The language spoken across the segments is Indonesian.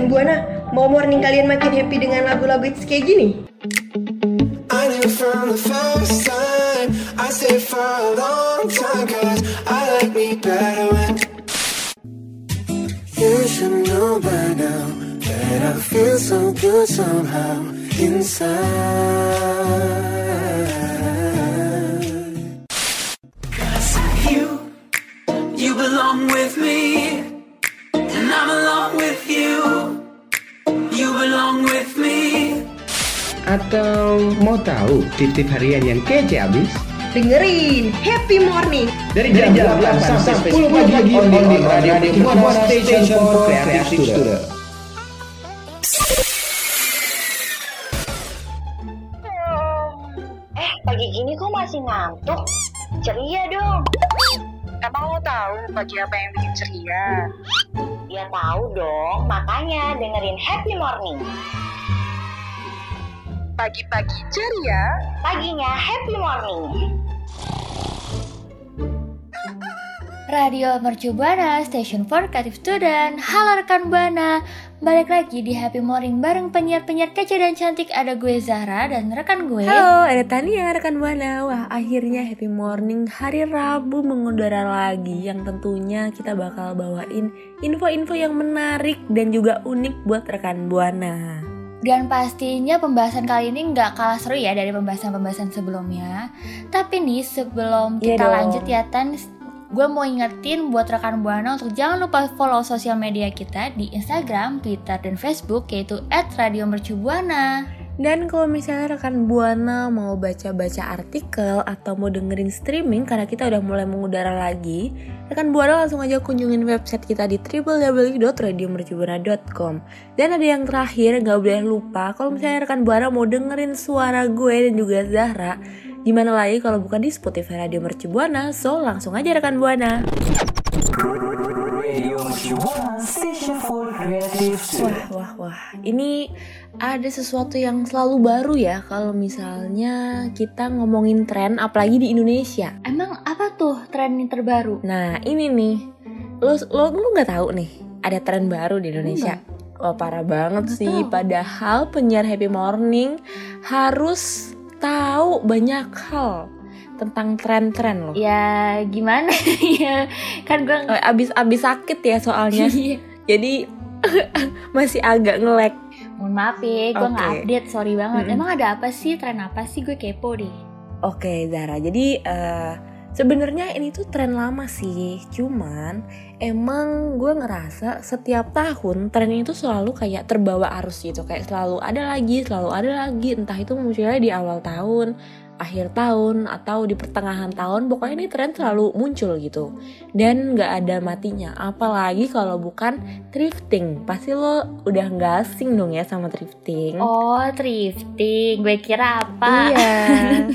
HM Buana, mau morning kalian makin happy dengan lagu-lagu hits kayak gini? Atau mau tahu tip-tip harian yang kece abis? Dengerin Happy Morning Dari jam, 8 sampai 10 pagi on the radio, radio Buana Station for Creative Student. Eh, pagi gini kok masih ngantuk? Ceria dong. Emang lo tahu pagi apa yang bikin ceria? Ya tahu dong, makanya dengerin Happy Morning. Pagi-pagi ceria, Paginya Happy Morning. Radio Mercu Buana, Station for Creative Student. Halo rekan Buana, balik lagi di Happy Morning bareng penyiar-penyiar kece dan cantik ada gue Zahra dan rekan gue. Halo, ada Tania rekan Buana. Wah, akhirnya happy morning hari Rabu mengudara lagi yang tentunya kita bakal bawain info-info yang menarik dan juga unik buat rekan Buana. Dan pastinya pembahasan kali ini nggak kalah seru ya dari pembahasan-pembahasan sebelumnya. Tapi nih sebelum Iya kita dong. lanjut ya Tan, gue mau ingetin buat rekan Buana untuk jangan lupa follow sosial media kita di Instagram, Twitter, dan Facebook yaitu @radiomercubuana. Dan kalau misalnya rekan Buana mau baca-baca artikel atau mau dengerin streaming karena kita udah mulai mengudara lagi, rekan Buana langsung aja kunjungin website kita di www.radiomercubuana.com. Dan ada yang terakhir, nggak boleh lupa kalau misalnya rekan Buana mau dengerin suara gue dan juga Zahra, gimana lagi kalau bukan di Spotify Radio Mercu Buana? So langsung aja rekan Buana. Wah, wah, wah. Ini ada sesuatu yang selalu baru ya kalau misalnya kita ngomongin tren apalagi di Indonesia. Emang apa tuh tren yang terbaru? Nah, ini nih. Lo lo lu nggak tahu nih, ada tren baru di Indonesia. Wah, parah banget sih. Padahal penyiar Happy Morning harus tahu banyak hal tentang tren-tren loh. Ya gimana ya kan gue Eh, Abis abis sakit ya soalnya. Iya. Jadi masih agak ngelek. Mohon maaf ya, gue nggak Oke. update, sorry banget. Mm-mm. Emang ada apa sih, tren apa sih? Gue kepo deh. Oke Zara, jadi eh, sebenarnya ini tuh tren lama sih, cuman emang gue ngerasa setiap tahun tren itu selalu kayak terbawa arus gitu, kayak selalu ada lagi, selalu ada lagi, entah itu munculnya di awal tahun, akhir tahun, atau di pertengahan tahun, pokoknya ini tren selalu muncul gitu, dan nggak ada matinya, apalagi kalau bukan thrifting, pasti lo udah nggak asing dong ya sama thrifting. Oh, thrifting. Gue kira apa? Iya.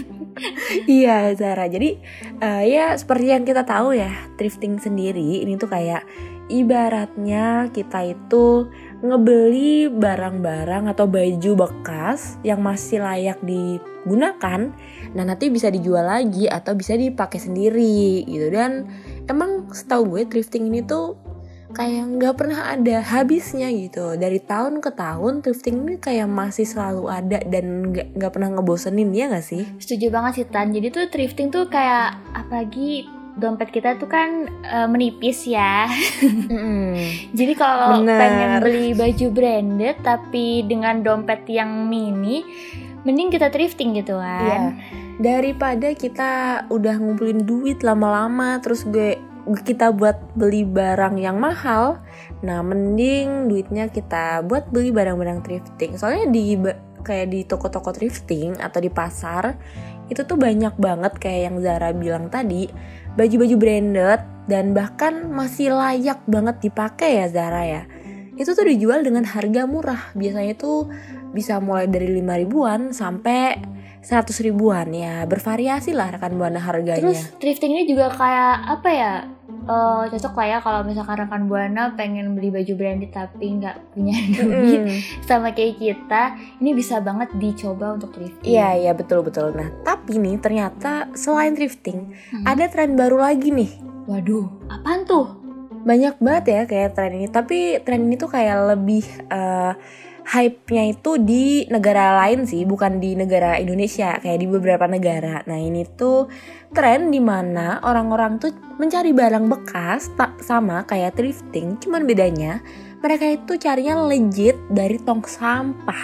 iya Zara. Jadi eh, ya seperti yang kita tahu ya, thrifting sendiri ini tuh kayak ibaratnya kita itu ngebeli barang-barang atau baju bekas yang masih layak digunakan. Nah, nanti bisa dijual lagi atau bisa dipakai sendiri gitu. Dan emang setahu gue thrifting ini tuh kayak nggak pernah ada habisnya gitu dari tahun ke tahun thrifting ini kayak masih selalu ada dan nggak nggak pernah ngebosenin ya nggak sih Setuju banget sih Tan. Jadi tuh thrifting tuh kayak apalagi dompet kita tuh kan eh, menipis ya. Jadi kalau pengen beli baju branded tapi dengan dompet yang mini, mending kita thrifting gitu kan. daripada kita udah ngumpulin duit lama-lama terus gue kita buat beli barang yang mahal nah mending duitnya kita buat beli barang-barang thrifting. Soalnya di kayak di toko-toko thrifting atau di pasar itu tuh banyak banget kayak yang Zara bilang tadi baju-baju branded dan bahkan masih layak banget dipakai ya Zara ya. Itu tuh dijual dengan harga murah. Biasanya tuh bisa mulai dari 5 ribuan sampai 100 ribuan ya bervariasi lah rekan buana harganya Terus thrifting ini juga kayak apa ya? eh, cocok lah ya kalau misalkan rekan buana pengen beli baju branded tapi nggak punya duit Mm-mm. sama kayak kita, ini bisa banget dicoba untuk thrifting. Iya iya betul betul. Nah tapi nih ternyata selain thrifting Hmm. ada tren baru lagi nih. Waduh, apaan tuh? banyak banget ya kayak tren ini tapi tren ini tuh kayak lebih uh, hype-nya itu di negara lain sih bukan di negara Indonesia kayak di beberapa negara nah ini tuh tren di mana orang-orang tuh mencari barang bekas tak sama kayak thrifting cuman bedanya mereka itu carinya legit dari tong sampah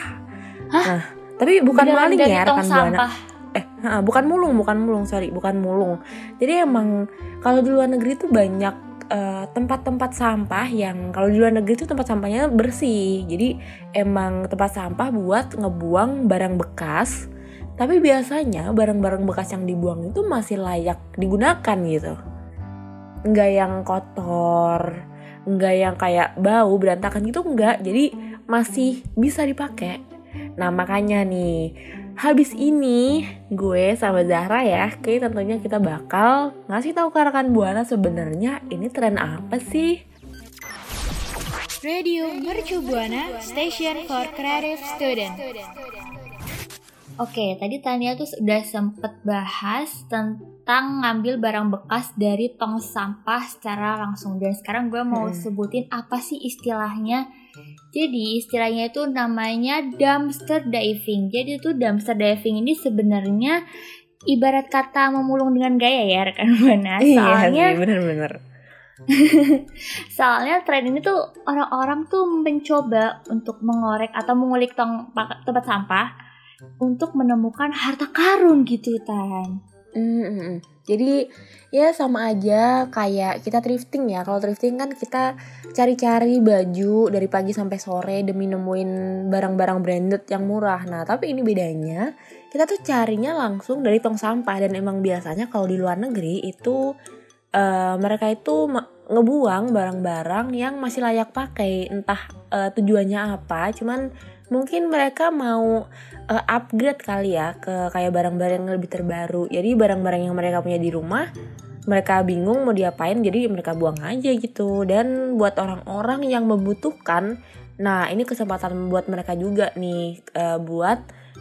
Hah? nah tapi bukan maling ya tong rekan buana sampah. eh bukan mulung bukan mulung sorry bukan mulung jadi emang kalau di luar negeri tuh banyak eh, tempat-tempat sampah yang kalau di luar negeri tuh tempat sampahnya bersih. Jadi emang tempat sampah buat ngebuang barang bekas tapi biasanya barang-barang bekas yang dibuang itu masih layak digunakan gitu. Nggak yang kotor nggak yang kayak bau berantakan gitu nggak. Jadi masih bisa dipakai. Nah makanya nih habis ini gue sama Zahra ya kayak tentunya kita bakal ngasih tahu ke rekan buana sebenarnya ini tren apa sih Radio Mercu Buana Station for Creative Student. Oke, tadi Tania tuh udah sempet bahas tentang ngambil barang bekas dari tong sampah secara langsung dan sekarang gue mau Hmm. sebutin apa sih istilahnya. Jadi istilahnya itu namanya dumpster diving. Jadi itu dumpster diving ini sebenarnya ibarat kata memulung dengan gaya ya rekan buana. Soalnya Iya sih bener-bener Soalnya tren ini tuh orang-orang tuh mencoba untuk mengorek atau mengulik tong tempat sampah untuk menemukan harta karun gitu tan. Mm, mm, mm. Jadi ya sama aja kayak kita thrifting ya. Kalau thrifting kan kita cari-cari baju dari pagi sampai sore demi nemuin barang-barang branded yang murah. Nah, tapi ini bedanya kita tuh carinya langsung dari tong sampah dan emang biasanya kalau di luar negeri itu eh, mereka itu ngebuang barang-barang yang masih layak pakai. Entah eh, tujuannya apa, cuman mungkin mereka mau eh, upgrade kali ya ke kayak barang-barang yang lebih terbaru. Jadi barang-barang yang mereka punya di rumah mereka bingung mau diapain jadi mereka buang aja gitu. Dan buat orang-orang yang membutuhkan, nah ini kesempatan buat mereka juga nih eh, buat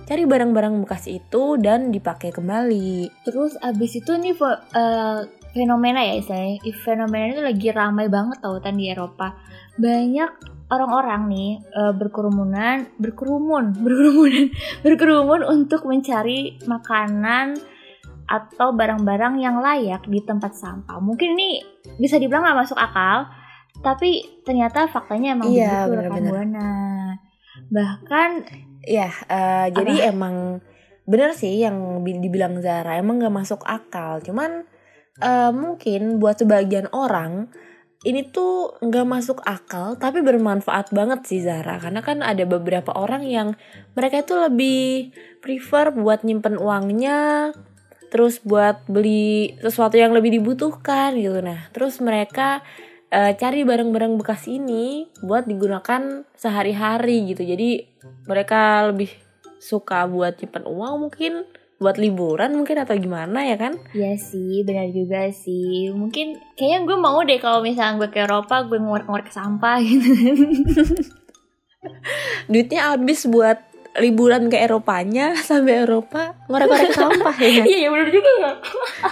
cari barang-barang bekas itu dan dipakai kembali. Terus abis itu nih eh, fenomena ya istilahnya. Fenomena itu lagi ramai banget tau tan di Eropa. Banyak orang-orang nih eh, berkerumunan, berkerumun, berkerumunan, berkerumun untuk mencari makanan atau barang-barang yang layak di tempat sampah. Mungkin ini bisa dibilang gak masuk akal, tapi ternyata faktanya emang Iya, begitu rekan buana. Bahkan Ya, eh, jadi emang bener sih yang bi- dibilang Zara emang gak masuk akal. Cuman eh, mungkin buat sebagian orang ini tuh nggak masuk akal tapi bermanfaat banget sih Zara. Karena kan ada beberapa orang yang mereka itu lebih prefer buat nyimpen uangnya terus buat beli sesuatu yang lebih dibutuhkan gitu. Nah terus mereka eh, cari barang-barang bekas ini buat digunakan sehari-hari gitu. Jadi mereka lebih suka buat nyimpen uang mungkin buat liburan mungkin atau gimana ya kan Iya sih, benar juga sih. Mungkin kayaknya gue mau deh kalau misalnya gue ke Eropa, gue ngorek-ngorek sampah gitu. duitnya habis buat liburan ke Eropanya sampai Eropa ngorek-ngorek sampah ya Iya, iya benar juga ya.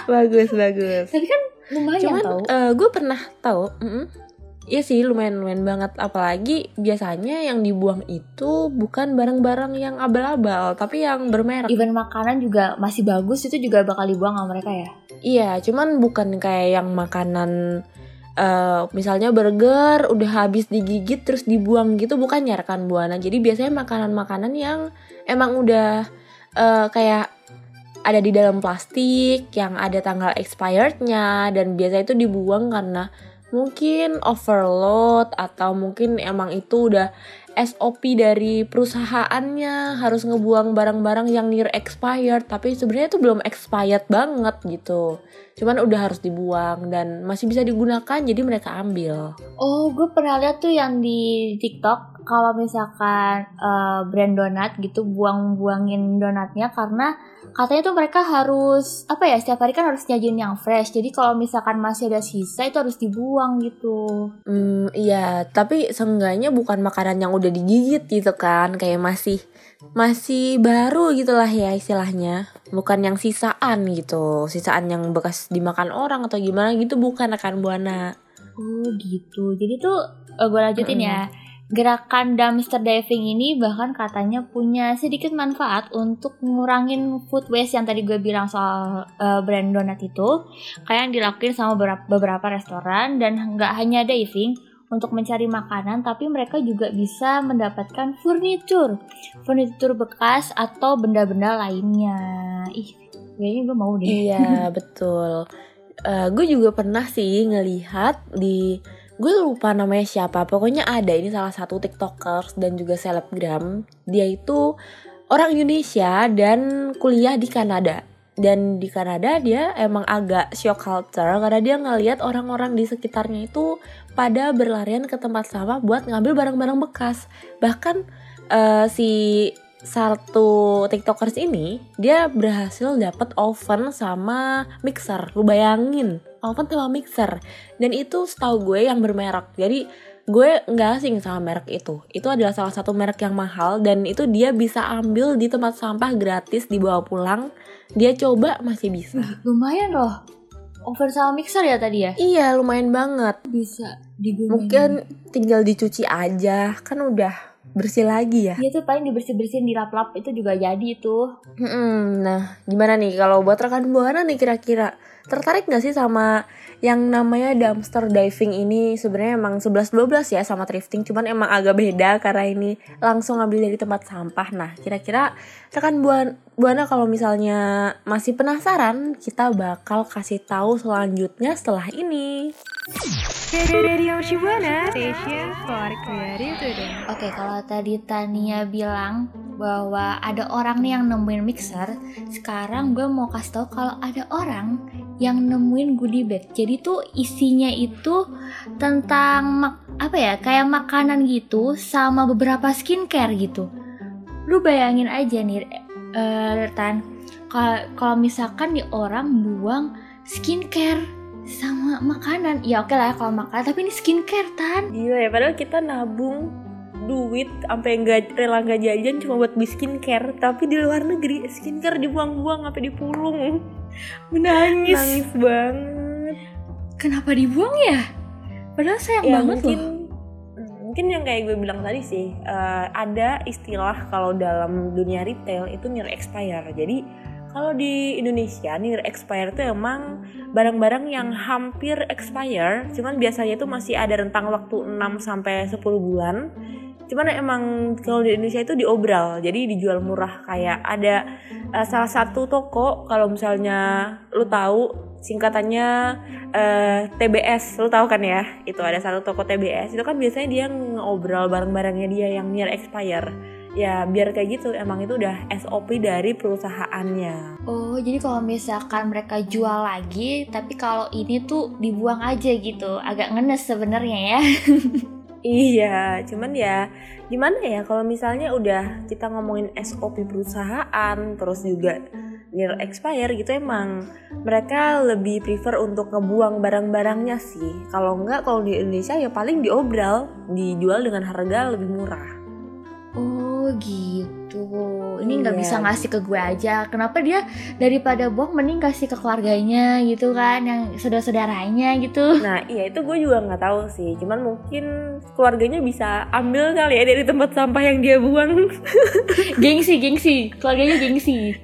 bagus bagus Tapi kan lumayan cuman tau. gue pernah tahu mm-mm. Iya sih lumayan lumayan banget apalagi biasanya yang dibuang itu bukan barang-barang yang abal-abal tapi yang bermerek Even makanan juga masih bagus itu juga bakal dibuang sama mereka ya. Iya, cuman bukan kayak yang makanan eh, misalnya burger udah habis digigit terus dibuang gitu bukan ya rekan buana. Jadi biasanya makanan-makanan yang emang udah eh, kayak ada di dalam plastik yang ada tanggal expirednya dan biasa itu dibuang karena mungkin overload atau mungkin emang itu udah SOP dari perusahaannya harus ngebuang barang-barang yang near expired tapi sebenarnya itu belum expired banget gitu. Cuman udah harus dibuang dan masih bisa digunakan jadi mereka ambil. Oh, gue pernah lihat tuh yang di TikTok kalau misalkan eh, brand donat gitu buang-buangin donatnya karena katanya tuh mereka harus apa ya setiap hari kan harus nyajin yang fresh. Jadi kalau misalkan masih ada sisa itu harus dibuang gitu. Hmm, iya, tapi seenggaknya bukan makanan yang udah digigit gitu kan, kayak masih masih baru gitulah ya istilahnya. Bukan yang sisaan gitu, sisaan yang bekas dimakan orang atau gimana gitu bukan akan buana. Oh gitu. Jadi tuh gue lanjutin ya. Gerakan dumpster diving ini bahkan katanya punya sedikit manfaat untuk ngurangin food waste yang tadi gue bilang soal uh, brand donat itu. Kayak yang dilakuin sama beberapa, restoran dan nggak hanya diving untuk mencari makanan, tapi mereka juga bisa mendapatkan furnitur, furnitur bekas atau benda-benda lainnya. Ih, kayaknya gue mau deh. Iya betul. Eh, gue juga pernah sih ngelihat di gue lupa namanya siapa. Pokoknya ada ini salah satu tiktokers dan juga selebgram. Dia itu orang Indonesia dan kuliah di Kanada. Dan di Kanada dia emang agak shock culture karena dia ngelihat orang-orang di sekitarnya itu pada berlarian ke tempat sampah buat ngambil barang-barang bekas. Bahkan eh, si satu tiktokers ini dia berhasil dapat oven sama mixer lu bayangin oven sama mixer dan itu setahu gue yang bermerek jadi gue nggak asing sama merek itu itu adalah salah satu merek yang mahal dan itu dia bisa ambil di tempat sampah gratis dibawa pulang dia coba masih bisa Lumayan loh. Oven sama mixer ya tadi ya? iya lumayan banget Bisa digunain. mungkin tinggal dicuci aja kan udah bersih lagi ya Dia tuh paling dibersih-bersihin di lap-lap itu juga jadi tuh. Mm-mm. Nah, gimana nih kalau buat rekan buana nih kira-kira tertarik nggak sih sama yang namanya dumpster diving ini? Sebenarnya emang 11-12 ya sama thrifting, cuman emang agak beda karena ini langsung ngambil dari tempat sampah. Nah, kira-kira rekan buana, buana kalau misalnya masih penasaran, kita bakal kasih tahu selanjutnya setelah ini. Oke, kalau tadi Tania bilang bahwa ada orang nih yang nemuin mixer, sekarang gue mau kasih tahu kalau ada orang yang nemuin goodie bag. Jadi tuh isinya itu tentang mak- apa ya, kayak makanan gitu sama beberapa skincare gitu. Lu bayangin aja nih, eh Tan, kalau misalkan nih orang buang skincare sama makanan, ya oke lah ya kalau makanan, tapi ini skincare Tan. Gila ya, padahal kita nabung duit sampai nggak rela nggak jajan cuma buat beli skincare tapi di luar negeri skincare dibuang-buang sampai dipulung Menangis. nangis banget Kenapa dibuang ya? Padahal sayang ya banget mungkin loh. Mungkin yang kayak gue bilang tadi sih eh, ada istilah kalau dalam dunia retail itu near expire. Jadi kalau di Indonesia near expire itu emang barang-barang yang hampir expire cuman biasanya itu masih ada rentang waktu 6 sampai 10 bulan cuman emang kalau di Indonesia itu diobral jadi dijual murah. Kayak ada eh, salah satu toko kalau misalnya lu tahu singkatannya eh, TBS lu tahu kan ya? Itu ada satu toko TBS itu kan biasanya dia ngobrol barang-barangnya dia yang near expire. Ya biar kayak gitu emang itu udah SOP dari perusahaannya. Oh, jadi kalau misalkan mereka jual lagi, tapi kalau ini tuh dibuang aja gitu. Agak ngenes sebenarnya ya. Iya, cuman ya gimana ya kalau misalnya udah kita ngomongin SOP perusahaan terus juga near expire gitu emang mereka lebih prefer untuk ngebuang barang-barangnya sih. Kalau enggak kalau di Indonesia ya paling diobral, dijual dengan harga lebih murah. Oh, gitu. Ini nggak Iya. bisa ngasih ke gue aja. Kenapa dia daripada buang mending kasih ke keluarganya gitu kan, yang saudara-saudaranya gitu. Nah iya itu gue juga nggak tahu sih, cuman mungkin keluarganya bisa ambil kali ya dari tempat sampah yang dia buang. gengsi, gengsi. Keluarganya gengsi.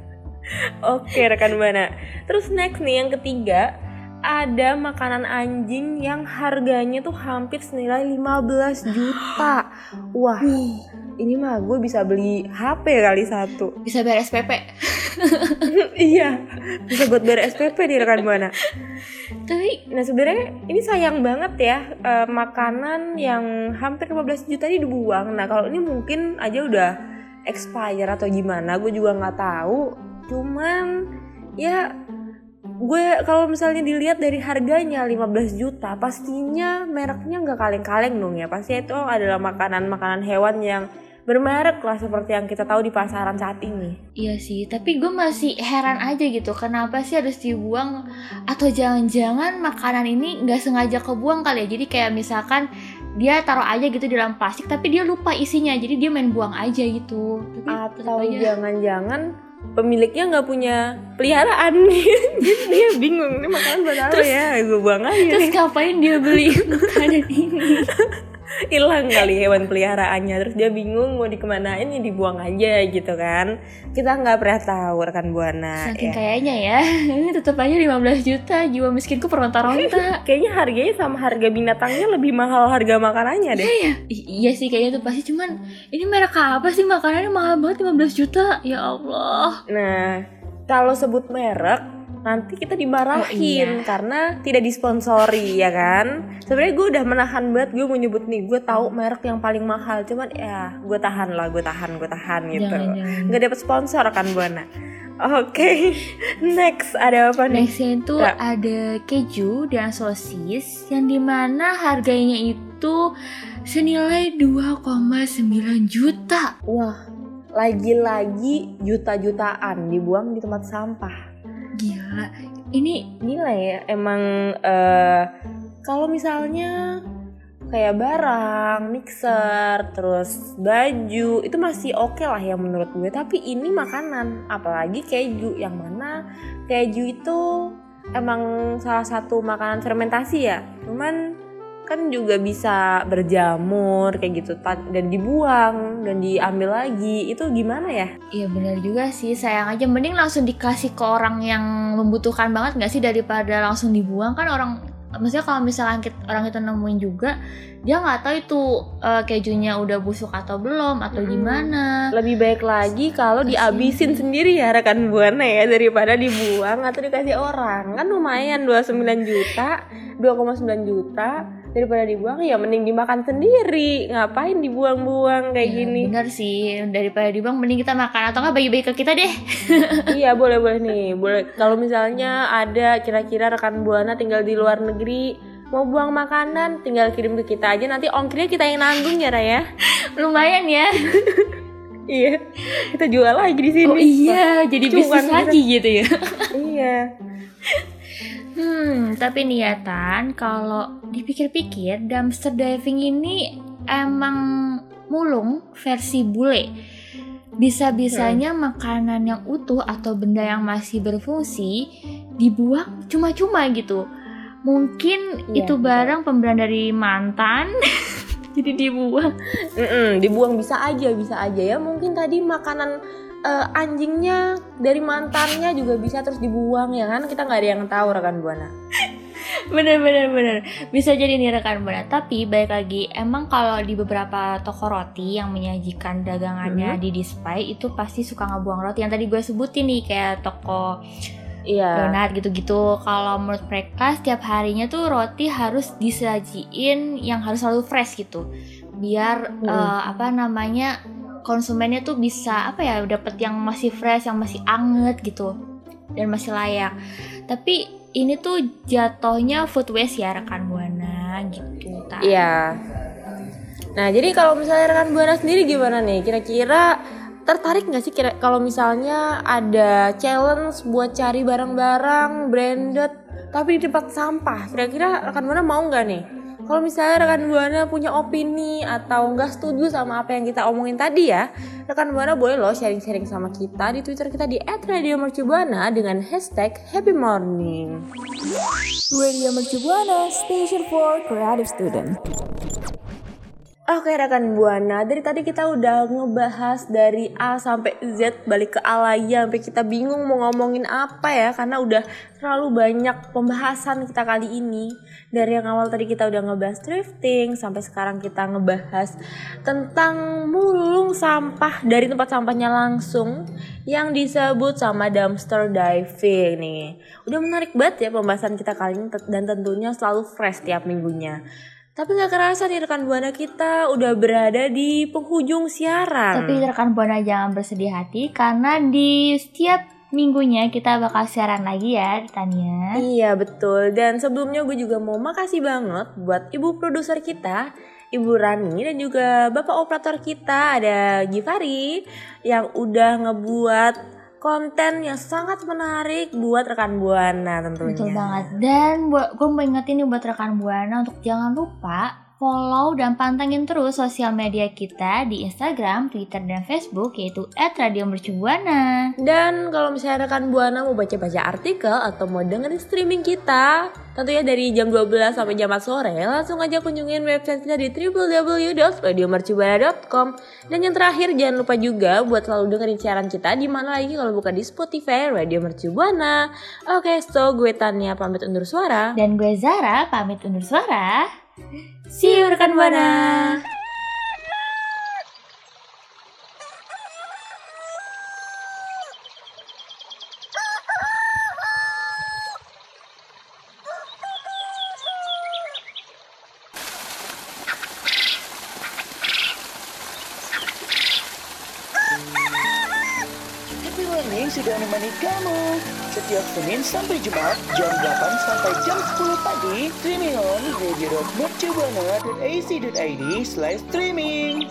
Oke rekan buana. Terus next nih yang ketiga ada makanan anjing yang harganya tuh hampir senilai 15 juta. Wah, ini mah gue bisa beli HP kali satu. Bisa bayar SPP. iya, bisa buat bayar SPP nih rekan buana. Tapi Nah sebenarnya ini sayang banget ya eh, makanan yang hampir 15 juta ini dibuang. Nah kalau ini mungkin aja udah expire atau gimana, gue juga nggak tahu. Cuman ya gue kalau misalnya dilihat dari harganya 15 juta, pastinya mereknya nggak kaleng-kaleng dong ya. Pasti itu adalah makanan-makanan hewan yang bermerek lah seperti yang kita tahu di pasaran saat ini. Iya sih, tapi gue masih heran aja gitu, kenapa sih harus dibuang? Atau jangan-jangan makanan ini nggak sengaja kebuang kali ya? Jadi kayak misalkan dia taruh aja gitu di dalam plastik, tapi dia lupa isinya, jadi dia main buang aja gitu. Tapi Atau jangan-jangan pemiliknya nggak punya peliharaan dia bingung ini makanan buat apa ya gue buang aja Terus nih. ngapain dia beli makanan ini? Hilang kali hewan peliharaannya terus dia bingung mau dikemanain ya dibuang aja gitu kan kita nggak pernah tahu rekan buana Saking ya. kayaknya ya, ini tetap aja 15 juta, jiwa miskinku peronta-ronta. kayaknya harganya sama harga binatangnya lebih mahal harga makanannya deh Iya, I- iya sih kayaknya tuh pasti cuman ini merek apa sih makanannya mahal banget 15 juta. Ya Allah. Nah, kalau sebut merek nanti kita dimarahin Oh, iya. karena tidak disponsori ya kan. Sebenarnya gue udah menahan banget gue mau nyebut nih gue tahu merek yang paling mahal cuman ya gue tahan lah gue tahan gue tahan gitu. Jangan, jangan. Nggak dapet sponsor kan buana. Oke, next ada apa nih? Nextnya itu Ya. ada keju dan sosis yang di mana harganya itu senilai 2,9 juta. Wah, lagi-lagi juta-jutaan dibuang di tempat sampah. Gila. Ini gila ya emang eh kalau misalnya kayak barang mixer terus baju itu masih oke lah ya menurut gue. Tapi ini makanan apalagi keju. Yang mana keju itu emang salah satu makanan fermentasi ya. Cuman kan juga bisa berjamur kayak gitu dan dibuang dan diambil lagi. Itu gimana ya? Iya benar juga sih sayang aja. Mending langsung dikasih ke orang yang membutuhkan banget nggak sih daripada langsung dibuang? Kan orang maksudnya kalau misalkan kita- orang itu nemuin juga dia nggak tahu itu eh, kejunya udah busuk atau belum atau Mm-mm. gimana. Lebih baik lagi kalau Kasian. dihabisin sendiri ya rekan buana ya daripada dibuang atau dikasih orang. Kan lumayan 29 juta 2,9 juta daripada dibuang ya mending dimakan sendiri. Ngapain dibuang-buang kayak Ya, gini? bener sih. Daripada dibuang mending kita makan. Atau nggak bagi-bagi ke kita deh. Iya boleh boleh nih. Boleh. Kalau misalnya ada kira-kira rekan buana tinggal di luar negeri mau buang makanan tinggal kirim ke kita aja. Nanti ongkirnya kita yang nanggung ya Raya. Lumayan ya. Iya. Kita jual lagi di sini. Oh iya jadi Cuan bisnis lagi gitu ya. Iya Hmm, tapi niatan kalau dipikir-pikir dumpster diving ini emang mulung versi bule. Bisa-bisanya makanan yang utuh atau benda yang masih berfungsi dibuang cuma-cuma gitu. Mungkin Iya, itu barang pemberian dari mantan jadi dibuang. Mm-mm, dibuang bisa aja bisa aja ya mungkin tadi makanan eh, anjingnya dari mantannya juga bisa terus dibuang ya kan? Kita nggak ada yang tahu rekan buana. Bener bener bener bisa jadi nih rekan buana. Tapi baik lagi emang kalau di beberapa toko roti yang menyajikan dagangannya di display itu pasti suka ngebuang roti. Yang tadi gue sebutin nih kayak toko iya. donat gitu-gitu. Kalau menurut mereka setiap harinya tuh roti harus disajiin yang harus selalu fresh gitu. Biar Mm. eh, apa namanya konsumennya tuh bisa apa ya dapat yang masih fresh yang masih anget gitu dan masih layak. Tapi ini tuh jatuhnya food waste ya rekan buana gitu iya. Nah jadi kalau misalnya rekan buana sendiri gimana nih? Kira-kira tertarik nggak sih kira kalau misalnya ada challenge buat cari barang-barang branded tapi di tempat sampah? Kira-kira rekan buana mau nggak nih kalau misalnya rekan buana punya opini atau nggak setuju sama apa yang kita omongin tadi ya rekan buana boleh loh sharing-sharing sama kita di twitter kita di @radiomercubuana dengan hashtag happy morning Radio Mercubuana, Station for Creative Student. Oke rekan Buana, dari tadi kita udah ngebahas dari A sampai Z balik ke A lagi sampai kita bingung mau ngomongin apa ya karena udah terlalu banyak pembahasan kita kali ini. Dari yang awal tadi kita udah ngebahas thrifting sampai sekarang kita ngebahas tentang mulung sampah dari tempat sampahnya langsung yang disebut sama dumpster diving nih. Udah menarik banget ya pembahasan kita kali ini dan tentunya selalu fresh tiap minggunya. Tapi nggak kerasa nih rekan buana kita udah berada di penghujung siaran. tapi rekan buana jangan bersedih hati karena di setiap minggunya kita bakal siaran lagi ya Tania Iya betul. Dan sebelumnya gue juga mau makasih banget buat ibu produser kita, Ibu Rani dan juga bapak operator kita ada Givari yang udah ngebuat konten yang sangat menarik buat rekan buana tentunya. Betul banget. Dan buat gue mau ingetin nih buat rekan buana untuk jangan lupa follow dan pantengin terus sosial media kita di Instagram, Twitter, dan Facebook yaitu @radiomercubuana. Dan kalau misalnya rekan Buana mau baca-baca artikel atau mau dengerin streaming kita, tentunya dari jam 12 sampai jam 4 sore, langsung aja kunjungin website kita di www.radiomercubuana.com. Dan yang terakhir jangan lupa juga buat selalu dengerin siaran kita di mana lagi kalau bukan di Spotify Radio Mercu Buana. Oke, so gue Tania pamit undur suara. Dan gue Zara pamit undur suara. See you rekan Buana. Happy sudah menemani kamu setiap Senin sampai Jumat jam 8 sampai jam 10 pagi streaming on radio.mercubuana.ac.id slash streaming.